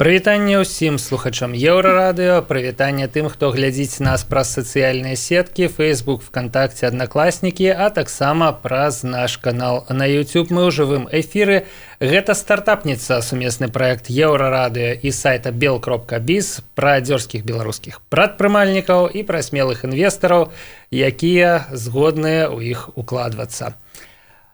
Прывітанне ўсім слухачам еўрарадыё, прывітанне тым, хто глядзіць нас праз сацыяльныя сеткі, Facebook, вКтакце, аднакласнікі, а таксама праз наш канал на YouTube мы ў жывым эфіры. Гэта стартапніца, сумесны праект еўрарадыё і сайта бел кропка біз пра дзёрскіх беларускіх прадпрымальнікаў і пра смелых інвестараў, якія згодныя ў іх укладвацца.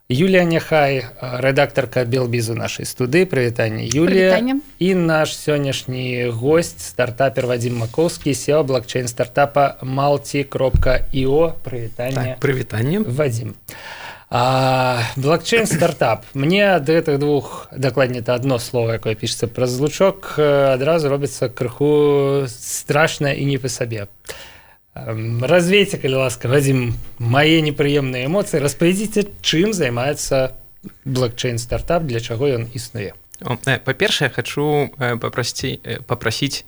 Юлія няхай рэдактарка белбізу нашай студы прывітанне Юлія і наш сённяшні гость стартапер Вадзім Макоўскі сео блокчейн стартапа малці кропка іо прывітанне так, прывітанне Вадзім блокчейн стартап. Мне ад гэтых двух дакладней это одно слово якое пішется праз злучок адразу робіцца крыху страшна і не па сабе а развейце калі ласка вадзім мае непрыемныя эмоцыі распавядзіце чым займаецца блокчейн стартап для чаго ён існуе э, па-першае хочу э, папрасці э, папрасіць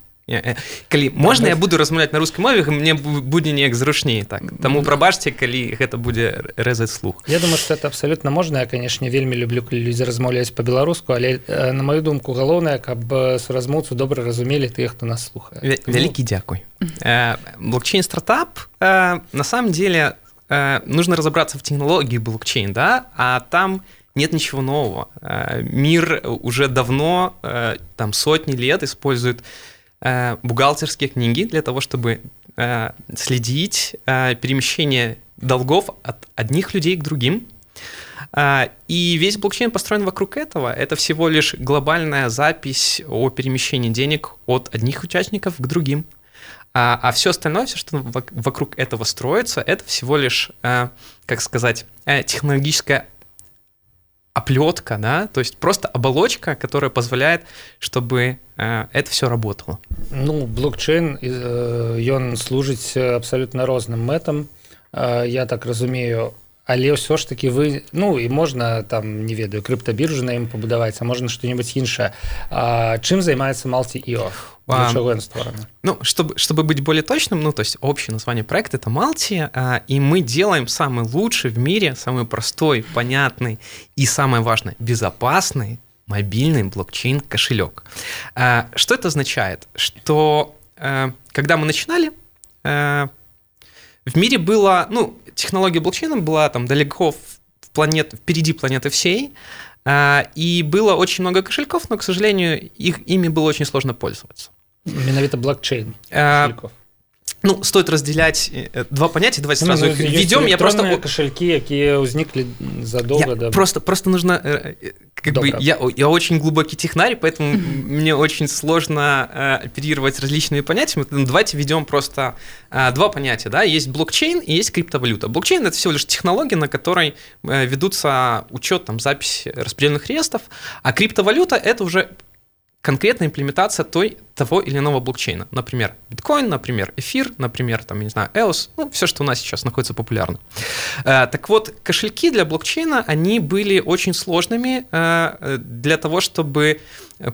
калі можна я буду размаўляць на рускай мове мне будзе неяк зручней так. Таму прабачце калі гэта будзе рэзаць слух. Я думаю что это абсолютно можна. Я канешне вельмі люблю людзі размаўляюць по-беларуску але на маю думку галоўнае каб суразмоўцу добра разумелі тых хто нас слухае. Вялікі дзякуй. Блокчейн стартап на самом деле нужно разобраться в технологии блокчейн да а там нет ничего нового. Мир уже давно там сотни лет использует Э, бухгалтерские книги для того, чтобы э, следить э, перемещение долгов от одних людей к другим. И весь блокчейн построен вокруг этого. Это всего лишь глобальная запись о перемещении денег от одних участников к другим. А, а все остальное, все, что вокруг этого строится, это всего лишь, как сказать, технологическая оплетка, да, то есть просто оболочка, которая позволяет, чтобы э, это все работало. Ну, блокчейн, э, он служить абсолютно розным мэтам. Э, я так разумею, але ўсё ж таки вы ну і можна там не ведаю крыптабіржу на ім пабудаваць а можна что-нибудь іншае чым займаецца малці іо ну чтобы чтобы быть более точным ну то есть общее название проекта это малти и мы делаем самый лучший в мире самый простой понятный и самое важное безопасный мобильный блокчейн кошелек что это означает что когда мы начинали в мире было, ну, технология блокчейна была там далеко в планет, впереди планеты всей, а, и было очень много кошельков, но, к сожалению, их, ими было очень сложно пользоваться. Менавіта блокчейн а, кошельков. Ну, стоит разделять э, два понятия, давайте сразу ну, их введем. Я просто кошельки, якія ўзніклі задолго да. Просто, просто нужно э, э, как Добро. бы я, я очень глубокий технарь, поэтому мне очень сложно оперировать различными понятиями. Ну, давайте введем просто два понятия. Да? Есть блокчейн и есть криптовалюта. Блокчейн это всего лишь технология, на которой ведутся учет, там, запись распределенных реестров, а криптовалюта это уже конкретная имплементация той, того или иного блокчейна. Например, биткоин, например, эфир, например, там, я не знаю, EOS, ну, все, что у нас сейчас находится популярно. Э, так вот, кошельки для блокчейна, они были очень сложными э, для того, чтобы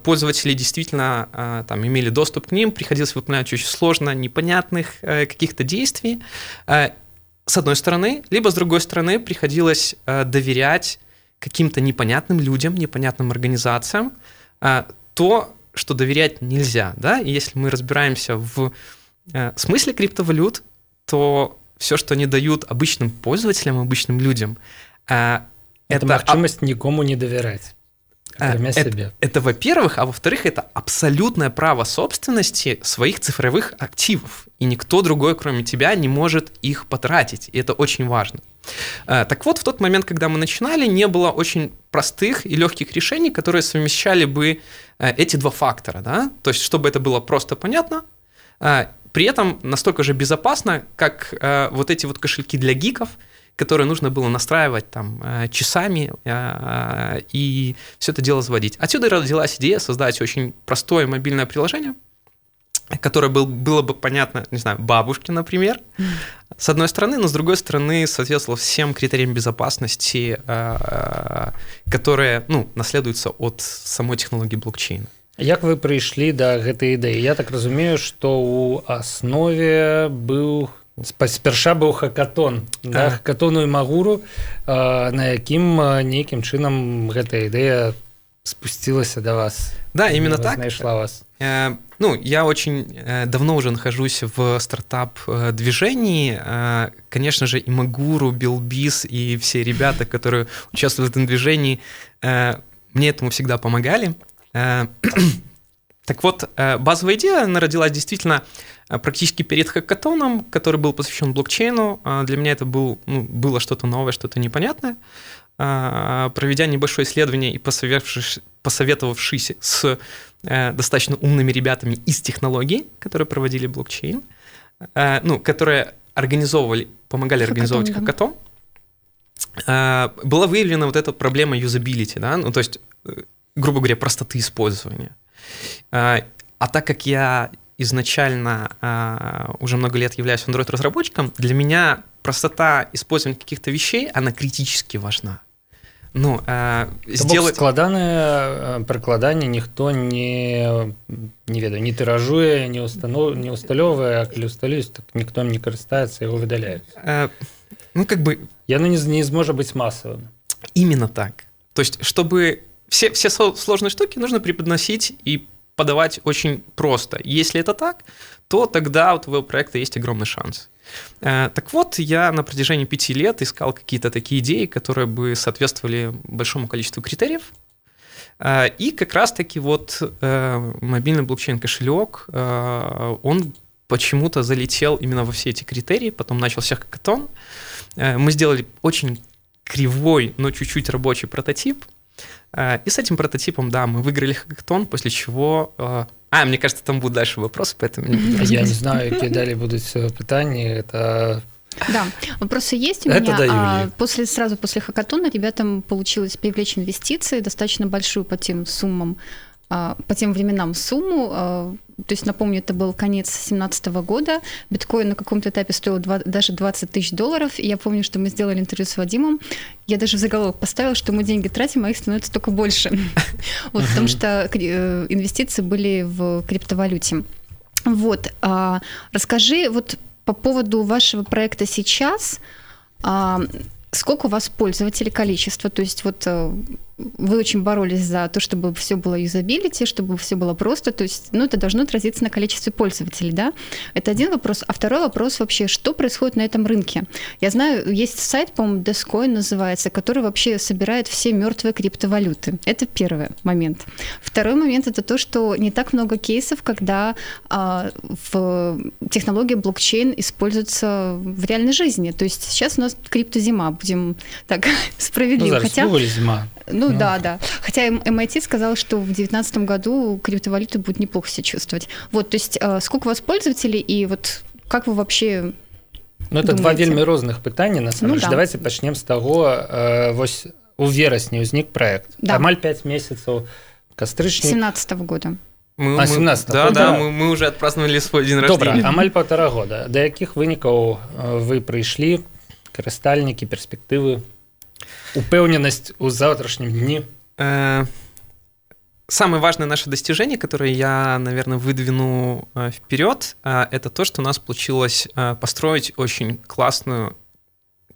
пользователи действительно э, там, имели доступ к ним, приходилось выполнять очень сложно непонятных каких-то действий, с одной стороны, либо с другой стороны приходилось доверять каким-то непонятным людям, непонятным организациям, то, что доверять нельзя, да, и если мы разбираемся в э, смысле криптовалют, то все, что они дают обычным пользователям, обычным людям, э, это... Это махчимость никому не доверять. Э, это, себе. это во-первых, а во-вторых, это абсолютное право собственности своих цифровых активов. И никто другой, кроме тебя, не может их потратить. И это очень важно. Э, так вот, в тот момент, когда мы начинали, не было очень простых и легких решений, которые совмещали бы э, эти два фактора. Да? То есть, чтобы это было просто понятно, э, при этом настолько же безопасно, как вот эти вот кошельки для гиков, которые нужно было настраивать там часами и все это дело заводить. Отсюда родилась идея создать очень простое мобильное приложение, которое был, было бы понятно, не знаю, бабушке, например, с одной стороны, но с другой стороны соответствовало всем критериям безопасности, э, которые ну, наследуются от самой технологии блокчейна. Як вы прыйшлі да гэтай ідэі Я так разумею што ў аснове быў спярша быў хакатон да, хакатону і магуру на якім нейкім чынам гэтая ідэя спусцілася да вас да именно так. знайшла вас. Э, ну, я очень э, давно уже нахожусь в стартап-движении. Э, конечно же, и Магуру, Билбис и все ребята, которые участвуют в этом движении, мне этому всегда помогали. Так вот, базовая идея, она родилась действительно практически перед хакатоном, который был посвящен блокчейну. Для меня это был, ну, было что-то новое, что-то непонятное. Проведя небольшое исследование и посоветовавшись, с Э, достаточно умными ребятами из технологий, которые проводили блокчейн, э, ну, которые организовывали, помогали хакатон, организовывать да. хакатон, э, была выявлена вот эта проблема юзабилити, да, ну, то есть, грубо говоря, простоты использования. А так как я изначально уже много лет являюсь Android-разработчиком, для меня простота использования каких-то вещей, она критически важна. Ну, э, сделать... складанае прыкладанне ніхто не не ведаю не тыражуе не установ не усталёвае а калі усталюсь так ніхто не карыстаецца его выдаляюць э, ну как бы яно не, не зможа быть массовым именно так то есть чтобы все все сложные штуки нужно преподносить и подавать очень просто если это так то тогда у твоего проекта есть огромный шанс Э, так вот, я на протяжении пяти лет искал какие-то такие идеи, которые бы соответствовали большому количеству критериев. Э, и как раз-таки вот э, мобильный блокчейн-кошелек, он почему-то залетел именно во все эти критерии, потом начался хакатон. Мы сделали очень кривой, но чуть-чуть рабочий прототип. И с этим прототипом, да, мы выиграли хакатон, после чего а, мне кажется, там будут дальше вопросы, поэтому не буду Я не знаю, какие далее будут питания. Это да, вопросы есть у Это меня. А, после, сразу после хакатона ребятам получилось привлечь инвестиции, достаточно большую по тем суммам, по тем временам сумму. А, то есть, напомню, это был конец 2017 года. Биткоин на каком-то этапе стоил 2, даже 20 тысяч долларов. И я помню, что мы сделали интервью с Вадимом. Я даже в заголовок поставила, что мы деньги тратим, а их становится только больше. Вот, потому что э, инвестиции были в криптовалюте. Вот. А, расскажи вот по поводу вашего проекта сейчас. Сколько у вас пользователей, количество? То есть вот э, вы очень боролись за то, чтобы все было юзабилити, чтобы все было просто, то есть, ну, это должно отразиться на количестве пользователей, да? Это один вопрос. А второй вопрос вообще, что происходит на этом рынке? Я знаю, есть сайт, по-моему, Descoin называется, который вообще собирает все мертвые криптовалюты. Это первый момент. Второй момент это то, что не так много кейсов, когда а, в технологии блокчейн используется в реальной жизни. То есть сейчас у нас криптозима, будем так справедливо. Ну, Хотя, зима. Ну, ну да, да. Хотя MIT сказал, что в 2019 году криптовалюты будут неплохо себя чувствовать. Вот, то есть э, сколько у вас пользователей и вот как вы вообще Ну, это два вельмі розных пытання на самом ну, да. давайте пачнем з таго э, вось у верасні ўзнік проект да. амаль 5 месяцаў кастрычнік 17 -го года мы, а, 17 да, да, да, мы, мы уже отпраздновали свой день Добра, рождения. амаль полтора года да якіх вынікаў э, вы прыйшлі карыстальнікі перспектывы упэўненасць у завтрашнім дні э, самое важное наше достижение которое я наверное выдвину э, вперед э, это то что у нас получилось построить очень классную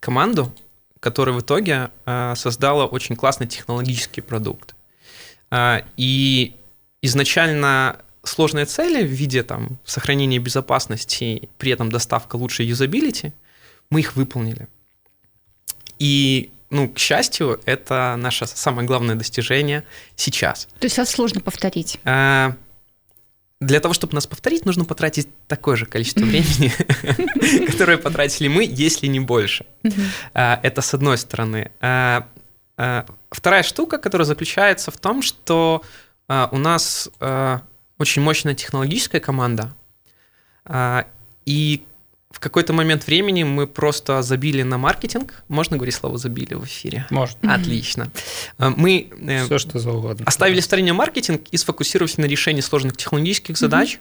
команду которая в итоге создала очень классный технологический продукт и изначально сложные цели в виде там сохранения безопасности при этом доставка лучшей юзабилити мы их выполнили и ну, к счастью, это наше самое главное достижение сейчас. То есть вас сложно повторить? А, для того, чтобы нас повторить, нужно потратить такое же количество времени, которое потратили мы, если не больше. А, это с одной стороны. А, вторая штука, которая заключается в том, что у нас очень мощная технологическая команда, и в какой-то момент времени мы просто забили на маркетинг. Можно говорить слово забили в эфире? Можно. Отлично. Э, мы э, Все, что за угодно. оставили в стороне маркетинг и сфокусировались на решении сложных технологических задач,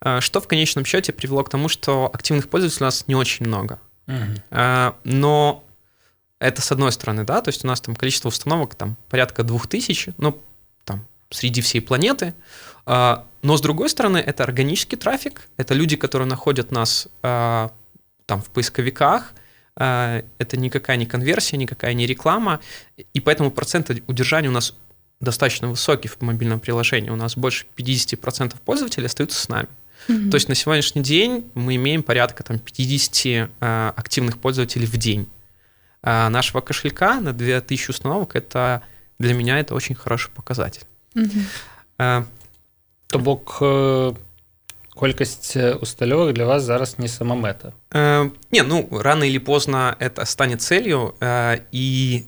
mm-hmm. что в конечном счете привело к тому, что активных пользователей у нас не очень много. Mm-hmm. Но это с одной стороны, да, то есть у нас там количество установок там порядка двух тысяч, ну, там, среди всей планеты. А, но с другой стороны, это органический трафик, это люди, которые находят нас а, там в поисковиках, а, это никакая не конверсия, никакая не реклама, и поэтому процент удержания у нас достаточно высокий в мобильном приложении. У нас больше 50% пользователей остаются с нами. Mm-hmm. То есть на сегодняшний день мы имеем порядка там, 50 э, активных пользователей в день. А нашего кошелька на 2000 установок это для меня это очень хороший показатель. Mm-hmm. Э, То бок колькасць усталёвак для вас зараз не самамэта э, не ну рано или поздно это станет целью э, и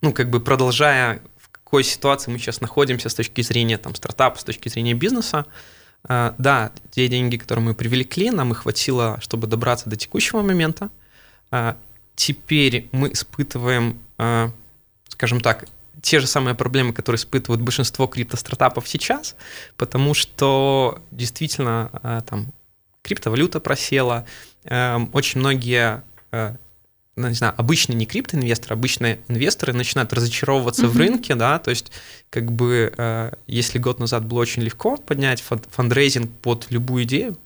ну как бы продолжая в какой ситуации мы сейчас находимся с точки зрения там стартапа с точки зрения бизнеса э, да те деньги которые мы привлекли нам их хватило чтобы добраться до текущего момента. Э, теперь мы испытываем э, скажем так те же самые проблемы, которые испытывают большинство криптостартапов сейчас, потому что действительно э, там криптовалюта просела, эм, очень многие э, ну, не знаю, обычные не криптоинвесторы, обычные инвесторы начинают разочаровываться mm-hmm. в рынке, да, то есть как бы э, если год назад было очень легко поднять фандрейзинг под любую идею,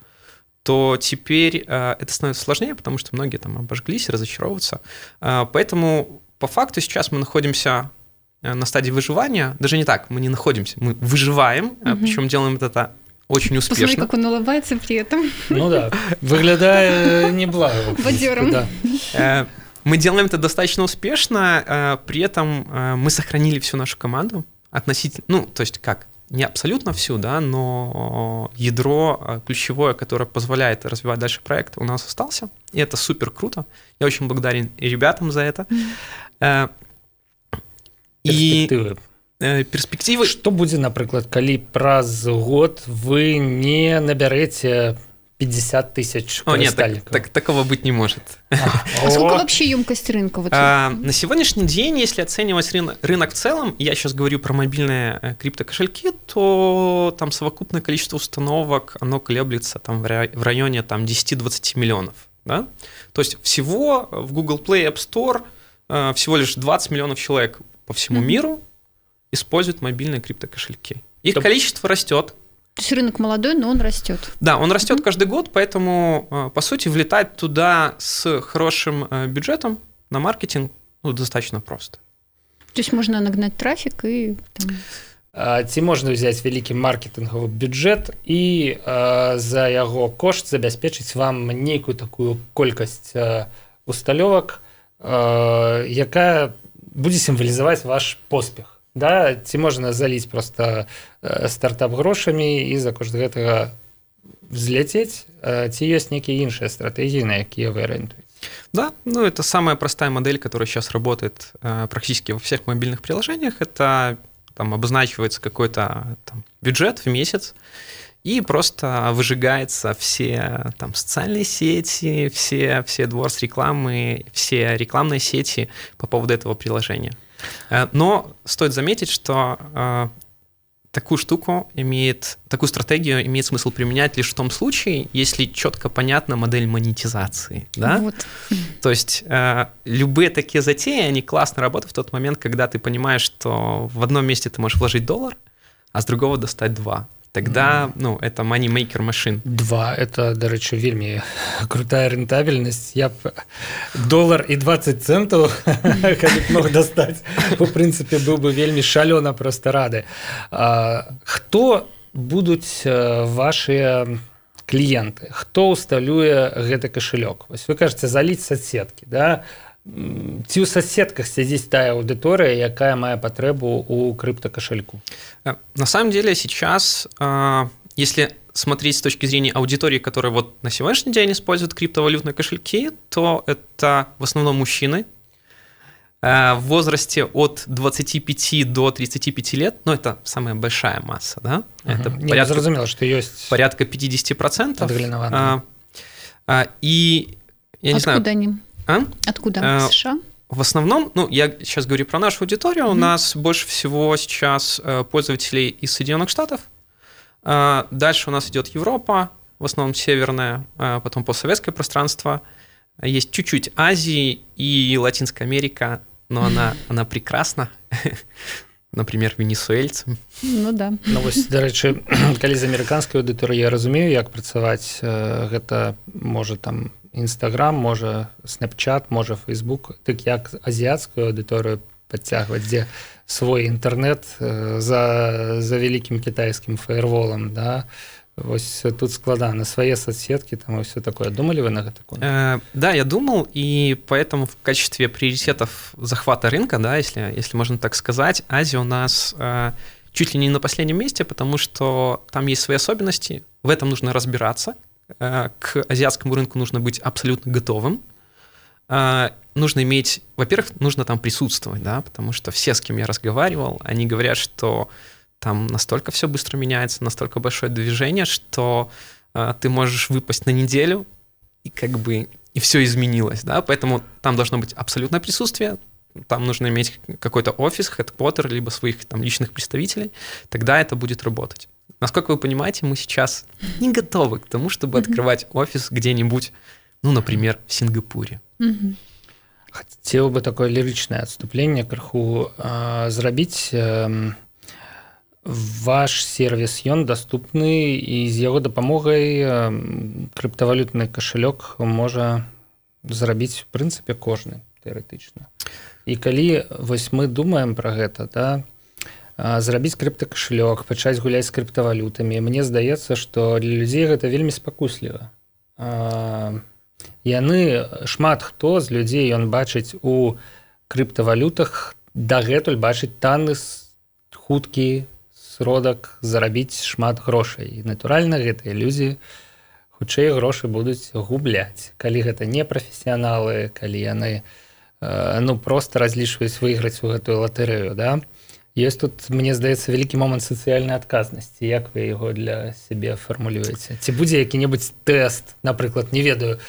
то теперь это становится сложнее, потому что многие там обожглись, разочаровываются. Поэтому по факту сейчас мы находимся на стадии выживания, даже не так, мы не находимся, мы выживаем, угу. причем делаем это очень успешно. Посмотри, как он улыбается при этом. Ну да, выглядая неблаго. Бодером. Да. Э, мы делаем это достаточно успешно, при этом мы сохранили всю нашу команду относительно, ну, то есть как, не абсолютно всю, да, но ядро ключевое, которое позволяет развивать дальше проект, у нас остался, и это супер круто. Я очень благодарен и ребятам за это. Перспектывы. І перспективы что будзе напрыклад калі праз год вы не набярэце 50 тысяч О, нет, так, так, такого быть не может. А сколько вообще емкость рынка? Вот а, на сегодняшний день, если оценивать рынок, рынок в целом, я сейчас говорю про мобильные э, криптокошельки, то там совокупное количество установок, оно колеблется там в районе там, 10-20 миллионов. Да? То есть всего в Google Play App Store э, всего лишь 20 миллионов человек по всему mm-hmm. миру используют мобильные криптокошельки. Их Топ... количество растет. То есть рынок молодой, но он растет. Да, он растет mm-hmm. каждый год, поэтому, э, по сути, влетать туда с хорошим э, бюджетом на маркетинг ну, достаточно просто. То есть можно нагнать трафик и... Там... ці можна взять вялікі маркетынгавы бюджэт і э, за яго кошт забяспечыць вам нейкую такую колькасць э, усталёвак э, якая будзе сімвалізаваць ваш поспех. Да ці можна заліць просто э, стартап грошамі і за кошт гэтага взлететь ці ёсць нейкія іншыя стратегії на якія вы арыентуете Да, ну это самая простая модель, которая сейчас работает э, практически во всех мобильных приложениях. Это там обозначивается какой-то бюджет в месяц, и просто выжигается все там социальные сети, все, все дворс рекламы, все рекламные сети по поводу этого приложения. Э, но стоит заметить, что э, такую штуку имеет, такую стратегию имеет смысл применять лишь в том случае, если четко понятна модель монетизации, да? Вот. То есть э, любые такие затеи, они классно работают в тот момент, когда ты понимаешь, что в одном месте ты можешь вложить доллар, а с другого достать два тогда ну это moneymaker машин. Два это дарэчы вельмі крутая рентабельнасць я б доллар і 20 центаў мог дастаць у прынцыпе быў бы вельмі шалёна просто рады. Хто будуць ваши кліенты хто усталюе гэты кашылёк вось вы кажаце заліць соцсеткі да? ці ў соседках сядзіць тая аўдыторыя якая мае патрэбу у крыптокошельку э, на самом деле сейчас э, если смотреть с точки зрения аудитории, которая вот на сегодняшний день использует криптовалютные кошельки, то это в основном мужчины э, в возрасте от 25 до 35 лет, ну это самая большая масса, да? Угу. Это Не, порядка, зразумела, что есть порядка 50%. А, и я не Откуда знаю. Они? А? Откуда? А, США? В основном, ну, я сейчас говорю про нашу аудиторию, mm-hmm. у нас больше всего сейчас э, пользователей из Соединенных Штатов. А, дальше у нас идет Европа, в основном северная, а потом постсоветское пространство. Есть чуть-чуть Азии и Латинская Америка, но она, она прекрасна. например венесуэльцам ну да ну, вось дарэчы калі з амерыканскай аўдыторыі я разумею як працаваць гэта можа там нстаграм можа snapchat можа facebook. Так як азіяцкую аўдыторыю подцягваць дзе свой інтэрнет за за вялікім кітайскім фаерволам да? Вось тут складана свае соцсетки там все такое думали вы на гэта э, да я думал и поэтому в качестве приоритетов захвата рынка да если если можно так сказать Азия у нас э, чуть ли не на последнем месте потому что там есть свои особенности в этом нужно разбираться к азиатскому рынку нужно быть абсолютно готовым. Э, нужно иметь во-первых нужно там присутствовать да потому что все с кем я разговаривал они говорят что там настолько все быстро меняется, настолько большое движение, что э, ты можешь выпасть на неделю, и как бы и все изменилось, да, поэтому там должно быть абсолютное присутствие, там нужно иметь какой-то офис, хедквотер, либо своих там личных представителей, тогда это будет работать. Насколько вы понимаете, мы сейчас не готовы к тому, чтобы открывать офис где-нибудь, ну, например, в Сингапуре. Хотел бы такое лиричное отступление крыху э, зрабіць э, ваш сервис ён доступны і з яго дапамогай крыптавалютны кашалёк можа зрабіць в прынцыпе кожны тэарэтычна і калі вось мы думаем про гэта да зрабіць крыптакашалёк пачаць гуляць з крыптавалютамі мне здаецца что для людзей гэта вельмі спакусліва яны шмат хто з людзей ён бачыць у крыптавалютах дагэтуль бачыць танны хуткі сродак зарабіць шмат грошай. Натуральна гэтыя людзі хутчэй грошы будуць губляць. Калі гэта не прафесіяналы калі яны ну просто разлічваюць выйграць у гэтую латарэю да есть тут мне здаецца вялікі момант сацыяльнай адказнасці як вы яго для сябе фармулюеце ці будзе які-небудзь тэст напрыклад не ведаю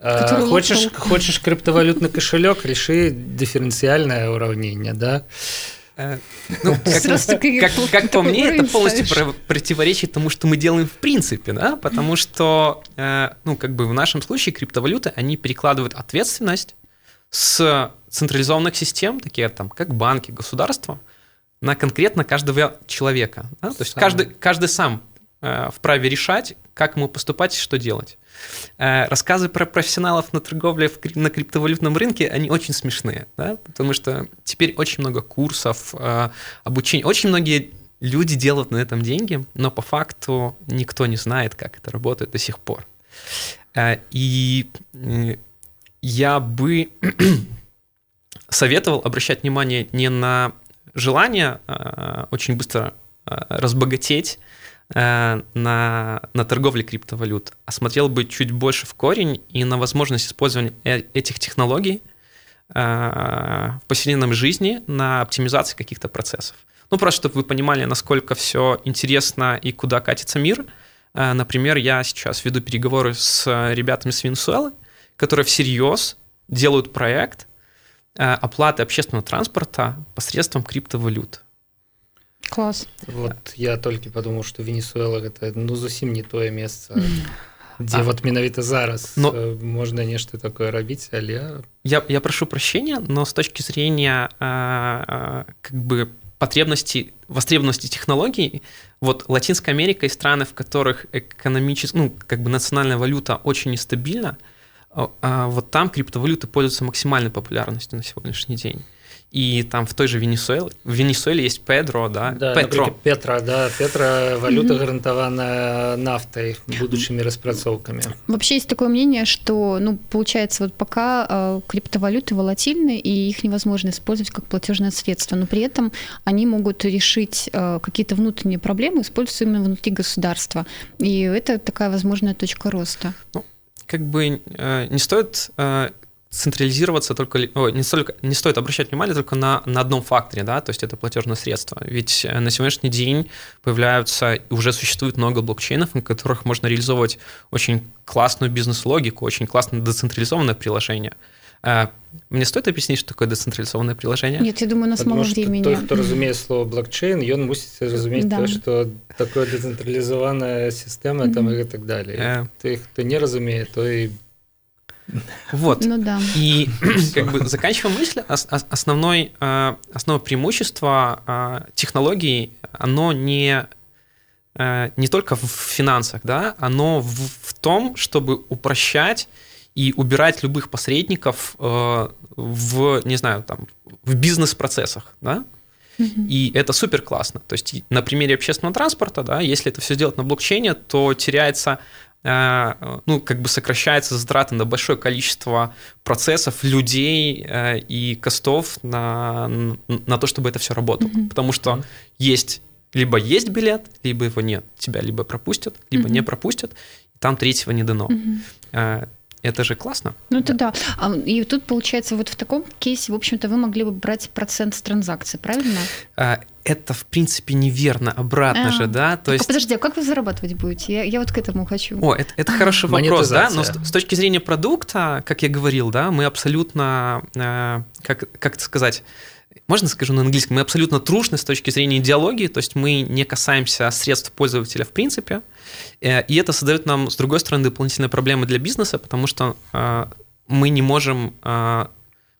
э, хочаш хочаш крыптавалютны кашалёк реши дыферэнцыяльнае ўраўненне да і Э, ну, как, как, как по мне, это полностью противоречит тому, что мы делаем в принципе, да, потому что, э, ну, как бы в нашем случае криптовалюты, они перекладывают ответственность с централизованных систем, такие там, как банки, государства, на конкретно каждого человека. Да? То есть каждый, каждый сам э, вправе решать, как ему поступать и что делать. Э, рассказы про профессионалов на торговле на криптовалютном рынке, они очень смешные, да? потому что теперь очень много курсов, э, обучения, очень многие люди делают на этом деньги, но по факту никто не знает, как это работает до сих пор. Э, и я бы советовал обращать внимание не на желание очень быстро разбогатеть, Э, на, на торговле криптовалют, а смотрел бы чуть больше в корень и на возможность использования э, этих технологий э, в повседневной жизни на оптимизации каких-то процессов. Ну, просто чтобы вы понимали, насколько все интересно и куда катится мир. Например, я сейчас веду переговоры с ребятами с Венесуэлы, которые всерьез делают проект оплаты общественного транспорта посредством криптовалют. Клас. Вот я толькі подумал, что Венесуэла гэта ну зусім не тое месца. Дзе а, вот менавіта зараз но, можна нешта такое рабіць але я, я прошу прощения но с точки зрения а, а, как бы потребности востребованности технологий вот Латинская Америка и страны в которых экономически ну как бы национальная валюта очень нестабильна а, вот там криптовалюты пользуются максимальной популярностью на сегодняшний день и там в той же Венесуэле, в Венесуэле есть Педро, да, да Петро. Петра, да, Петра валюта mm-hmm. гарантованная нафтой, будущими распрацоўками. Вообще есть такое мнение, что, ну, получается, вот пока э, криптовалюты волатильны, и их невозможно использовать как платежное средство, но при этом они могут решить э, какие-то внутренние проблемы, используя именно внутри государства. И это такая возможная точка роста. Ну, как бы э, не стоит э, централизироваться только, о, не, столько, не стоит обращать внимание только на, на одном факторе, да, то есть это платежное средство. Ведь э, на сегодняшний день появляются, уже существует много блокчейнов, на которых можно реализовывать очень классную бизнес-логику, очень классное децентрализованное приложение. Э, мне стоит объяснить, что такое децентрализованное приложение? Нет, я думаю, у нас Потому мало времени. Той, хто розуміє слово блокчейн, ён мусить разуметь да. то, что такое децентрализованная система там, и так далее. Э... Ты, кто не разумеет, то и вот. Ну да. И как бы заканчивая мысль, основной, э, основное преимущество э, технологий, оно не, э, не только в финансах, да, оно в, в том, чтобы упрощать и убирать любых посредников э, в, не знаю, там, в бизнес-процессах, да, и это супер классно. То есть на примере общественного транспорта, да, если это все сделать на блокчейне, то теряется э, ну, как бы сокращается затраты на большое количество процессов, людей э, и костов на, на то, чтобы это все работало. Mm-hmm. Потому что есть либо есть билет, либо его нет. Тебя либо пропустят, либо mm-hmm. не пропустят. Там третьего не дано. Mm-hmm. Это же классно. Ну это да. да. И тут получается вот в таком кейсе, в общем-то, вы могли бы брать процент с транзакции, правильно? А, это, в принципе, неверно, обратно а, же, да? То есть... подожди, а как вы зарабатывать будете? Я, я вот к этому хочу. О, это, это хороший вопрос, да? Но с, с точки зрения продукта, как я говорил, да, мы абсолютно, э, как, как это сказать, можно скажу на английском, мы абсолютно трушны с точки зрения идеологии, то есть мы не касаемся средств пользователя в принципе, э, и это создает нам, с другой стороны, дополнительные проблемы для бизнеса, потому что э, мы не можем э,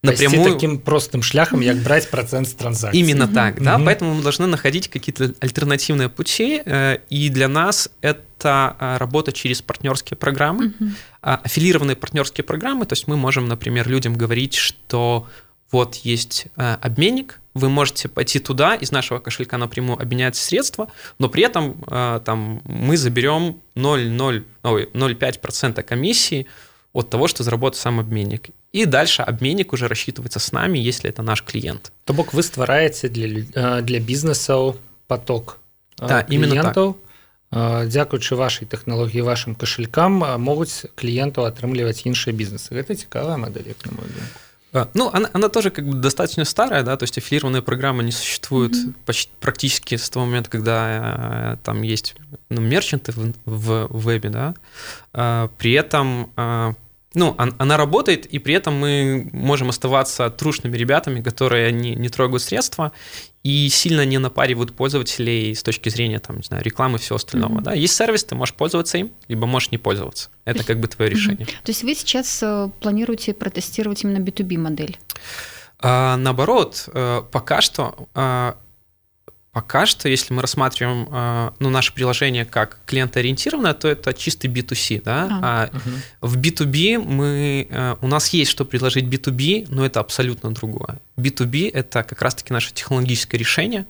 напрямую... Пойти таким простым шляхом, як брать процент с транзакций. Именно угу. так, да, угу. поэтому мы должны находить какие-то альтернативные пути, и для нас это работа через партнерские программы, угу. аффилированные партнерские программы, то есть мы можем, например, людям говорить, что вот есть э, обменник, вы можете пойти туда, из нашего кошелька напрямую обменять средства, но при этом э, там, мы заберем 0,05% комиссии от того, что заработает сам обменник. И дальше обменник уже рассчитывается с нами, если это наш клиент. То бок вы ствараете для, э, для бизнеса поток да, клиентов, дзякуючы вашай тэхналогіі вашим кошелькам могуць кліенту атрымліваць іншыя бізнесы гэта цікавая модель на мой думку А, ну, она, она тоже как бы достаточно старая, да, то есть аффилированные программы не существуют mm-hmm. почти, практически с того момента, когда э, там есть ну, мерчанты в, в, в вебе, да. Э, при этом э, ну, она работает, и при этом мы можем оставаться трушными ребятами, которые не, не трогают средства и сильно не напаривают пользователей с точки зрения там, не знаю, рекламы и всего остального. Mm-hmm. Да? Есть сервис, ты можешь пользоваться им, либо можешь не пользоваться. Это как бы твое решение. Mm-hmm. То есть вы сейчас э, планируете протестировать именно B2B модель? А, наоборот, э, пока что а, Пока что, если мы рассматриваем э, ну, наше приложение как клиентоориентированное, то это чистый B2C. Да? А, а угу. В B2B мы, э, у нас есть что предложить B2B, но это абсолютно другое. B2B – это как раз-таки наше технологическое решение,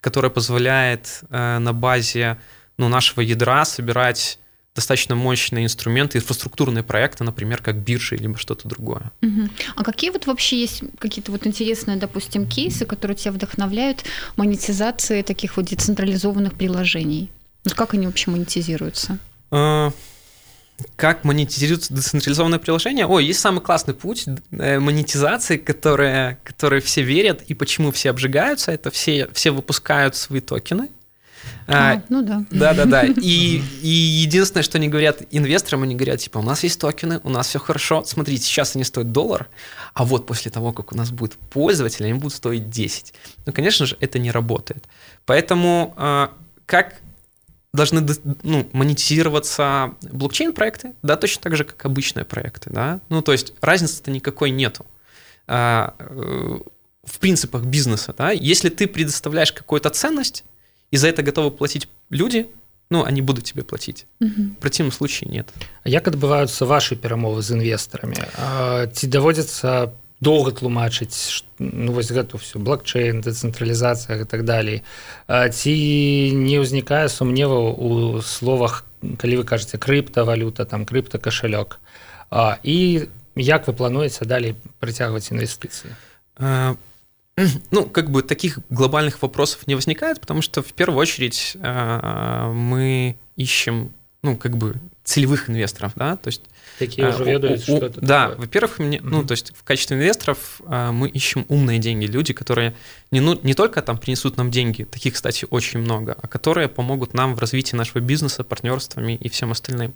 которое позволяет э, на базе ну, нашего ядра собирать достаточно мощные инструменты, инфраструктурные проекты, например, как биржи или что-то другое. Угу. А какие вот вообще есть какие-то вот интересные, допустим, кейсы, которые тебя вдохновляют монетизации таких вот децентрализованных приложений? Вот как они вообще монетизируются? А, как монетизируются децентрализованные приложения? О, есть самый классный путь э, монетизации, которые, которые все верят, и почему все обжигаются. Это все, все выпускают свои токены, а, а, ну да. Да, да, да. И, и единственное, что они говорят инвесторам, они говорят, типа, у нас есть токены, у нас все хорошо. Смотрите, сейчас они стоят доллар, а вот после того, как у нас будет пользователи, они будут стоить 10. Ну, конечно же, это не работает. Поэтому а, как должны ну, монетизироваться блокчейн-проекты, да, точно так же, как обычные проекты, да. Ну, то есть разницы-то никакой нету а, э, в принципах бизнеса, да. Если ты предоставляешь какую-то ценность, и за это готовы платить люди, ну, они будут тебе платить. Угу. В противном случае нет. А як адбываюцца ваши перамовы з інвестарамі? Ці даводзіцца доўга тлумачыць ну, вось гэту всю блокчейн, дэцэнтралізацыя і так далей. Ці не ўзнікае сумневаў у словах, калі вы кажаце крыптавалюта, там крыптакашалёк. І як вы плануеце далей прыцягваць інвестыцыі? Ну, как бы таких глобальных вопросов не возникает, потому что в первую очередь э, мы ищем, ну, как бы целевых инвесторов, да, то есть Такие уже ведают, что это Да, во-первых, мне, ну, то есть в качестве инвесторов э, мы ищем умные деньги, люди, которые не, ну, не только там принесут нам деньги, таких, кстати, очень много, а которые помогут нам в развитии нашего бизнеса, партнерствами и всем остальным.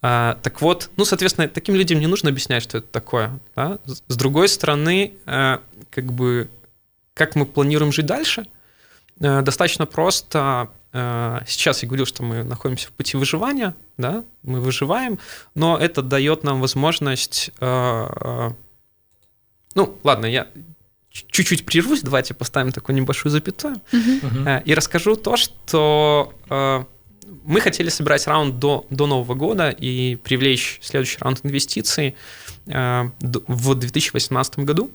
А, так вот, ну, соответственно, таким людям не нужно объяснять, что это такое. Да? С другой стороны, э, как бы как мы планируем жить дальше? Э, достаточно просто. Э, сейчас я говорил, что мы находимся в пути выживания, да, мы выживаем, но это дает нам возможность... Э, ну, ладно, я чуть-чуть прервусь, давайте поставим такую небольшую запятую uh-huh. и расскажу то, что мы хотели собирать раунд до, до Нового года и привлечь следующий раунд инвестиций в 2018 году.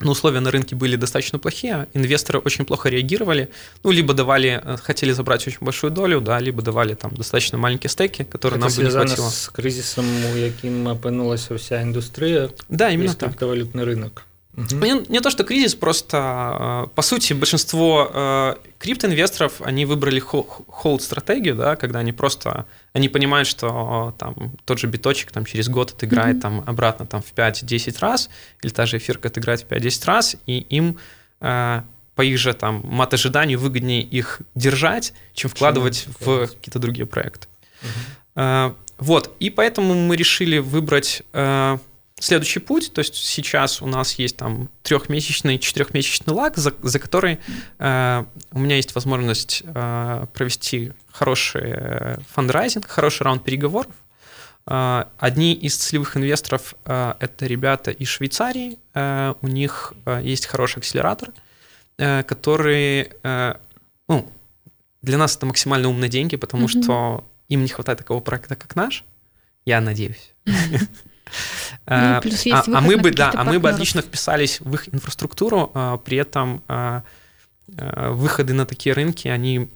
Но условия на рынке были достаточно плохие, инвесторы очень плохо реагировали, ну, либо давали, э, хотели забрать очень большую долю, да, либо давали там достаточно маленькие стеки, которые Это нам бы не хватило. с кризисом, у яким опынулась вся индустрия, да, именно так. криптовалютный рынок. Угу. Не, не то, что кризис, просто, э, по сути, большинство э, криптоинвесторов, они выбрали холд-стратегию, да, когда они просто, они понимают, что там тот же биточек там, через год отыграет угу. там, обратно там, в 5-10 раз, или та же эфирка отыграет в 5-10 раз, и им э, по их же там мат-ожиданию выгоднее их держать, чем вкладывать чем в какие-то другие проекты. Угу. Вот, и поэтому мы решили выбрать следующий путь, то есть сейчас у нас есть там трехмесячный, четырехмесячный лаг, за, за который э, у меня есть возможность э, провести хороший э, фандрайзинг, хороший раунд переговоров. Э, одни из целевых инвесторов э, это ребята из Швейцарии, э, у них э, есть хороший акселератор, э, который, э, ну, для нас это максимально умные деньги, потому mm-hmm. что им не хватает такого проекта, как наш, я надеюсь. Ну, а, а, а мы бы, да, а мы бы отлично вписались в их инфраструктуру, а, при этом выходы на такие рынки, они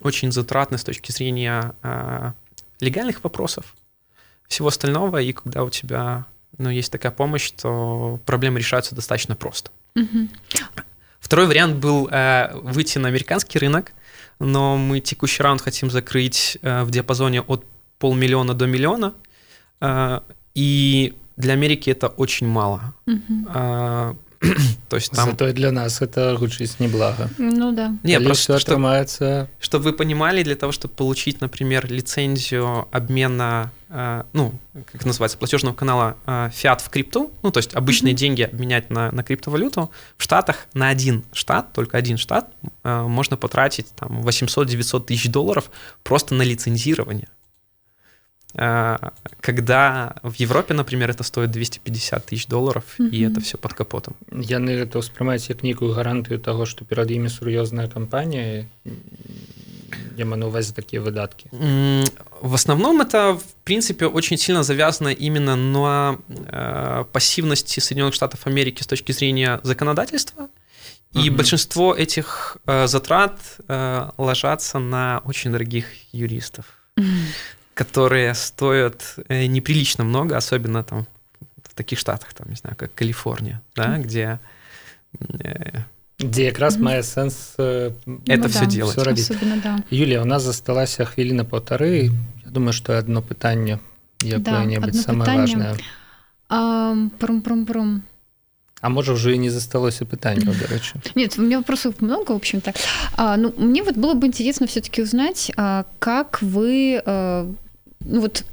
очень затратны с точки зрения легальных вопросов, всего остального, и когда у тебя ну, есть такая помощь, то проблемы решаются достаточно просто. Угу. Второй вариант был э, выйти на американский рынок, но мы текущий раунд хотим закрыть э, в диапазоне от полмиллиона до миллиона. Э, и для Америки это очень мало. А, то есть там... Зато для нас это гучыць неблаго. Ну да. Не, просто атрымаецца... Чтобы вы понимали, для того, чтобы получить, например, лицензию обмена, э, ну, как называется, платежного канала э, фиат в крипту, ну, то есть обычные mm-hmm. деньги обменять на, на криптовалюту, в Штатах на один штат, только один штат, э, можно потратить там 800-900 тысяч долларов просто на лицензирование. А, когда в Европе, например, это стоит 250 тысяч долларов, mm-hmm. и это все под капотом. Яны это ўспрымаюць як нейкую гарантыю того, что перад імі сур'ёзная кампанія я на увазе такие выдатки в основном это в принципе очень сильно завязано именно на э, пассивности Соединенных Штатов Америки с точки зрения законодательства и mm-hmm. большинство этих э, затрат э, ложатся на очень дорогих юристов mm-hmm которые стоят э, неприлично много, особенно там в таких штатах, там, не знаю, как Калифорния, да, где э, где якраз mm -hmm. мае сэнс э, это ну, все да, делать Особенно, да. Юлія у нас засталася хвіліна паўтары Я думаю что одно пытанне якое-небудзь да, самое пытанне. важное прум, прум, прум. А может уже и не засталось пытания, до речи. Нет, у меня вопросов много, в общем-то. А, ну, мне вот было бы интересно все-таки узнать, а, как вы а, ну вот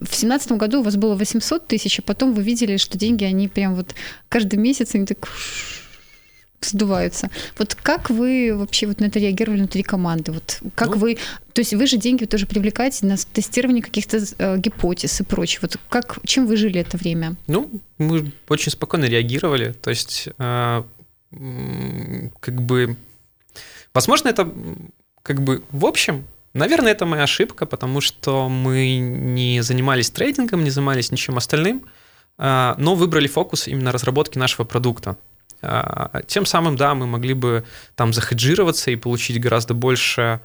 в семнадцатом году у вас было 800 тысяч, а потом вы видели, что деньги, они прям вот каждый месяц, они так сдуваются. Вот как вы вообще вот на это реагировали внутри команды? Вот как ну, вы, то есть вы же деньги тоже привлекаете на тестирование каких-то э, гипотез и прочее. Вот как, чем вы жили это время? Ну, мы очень спокойно реагировали. То есть, э, как бы, возможно, это как бы в общем Наверное, это моя ошибка, потому что мы не занимались трейдингом, не занимались ничем остальным, а, но выбрали фокус именно разработки нашего продукта. А, тем самым, да, мы могли бы там захеджироваться и получить гораздо больше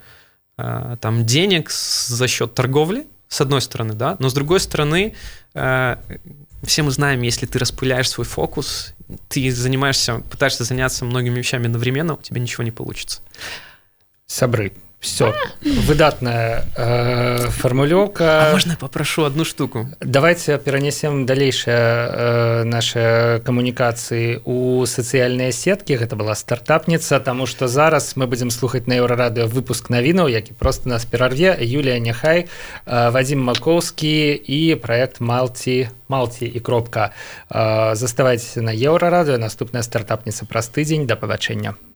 а, там денег за счет торговли, с одной стороны, да, но с другой стороны, все мы знаем, если ты распыляешь свой фокус, ты занимаешься, пытаешься заняться многими вещами одновременно, у тебя ничего не получится. Сабры, все выдатная э, формулёўка а можно попрошу одну штуку? Давайте перанесем далейшая э, наши камунікацыі у сацыяльныя сеткі гэта была стартапніца тому что зараз мы будем слухаць на еўрарадыо выпуск навінаў які просто нас перарве Юлія няхай э, Вадим Макоўскі і проект малці малці і кропка э, заставайцеся на еўрарадыо наступная стартапніца праз тыдзень да пабачэння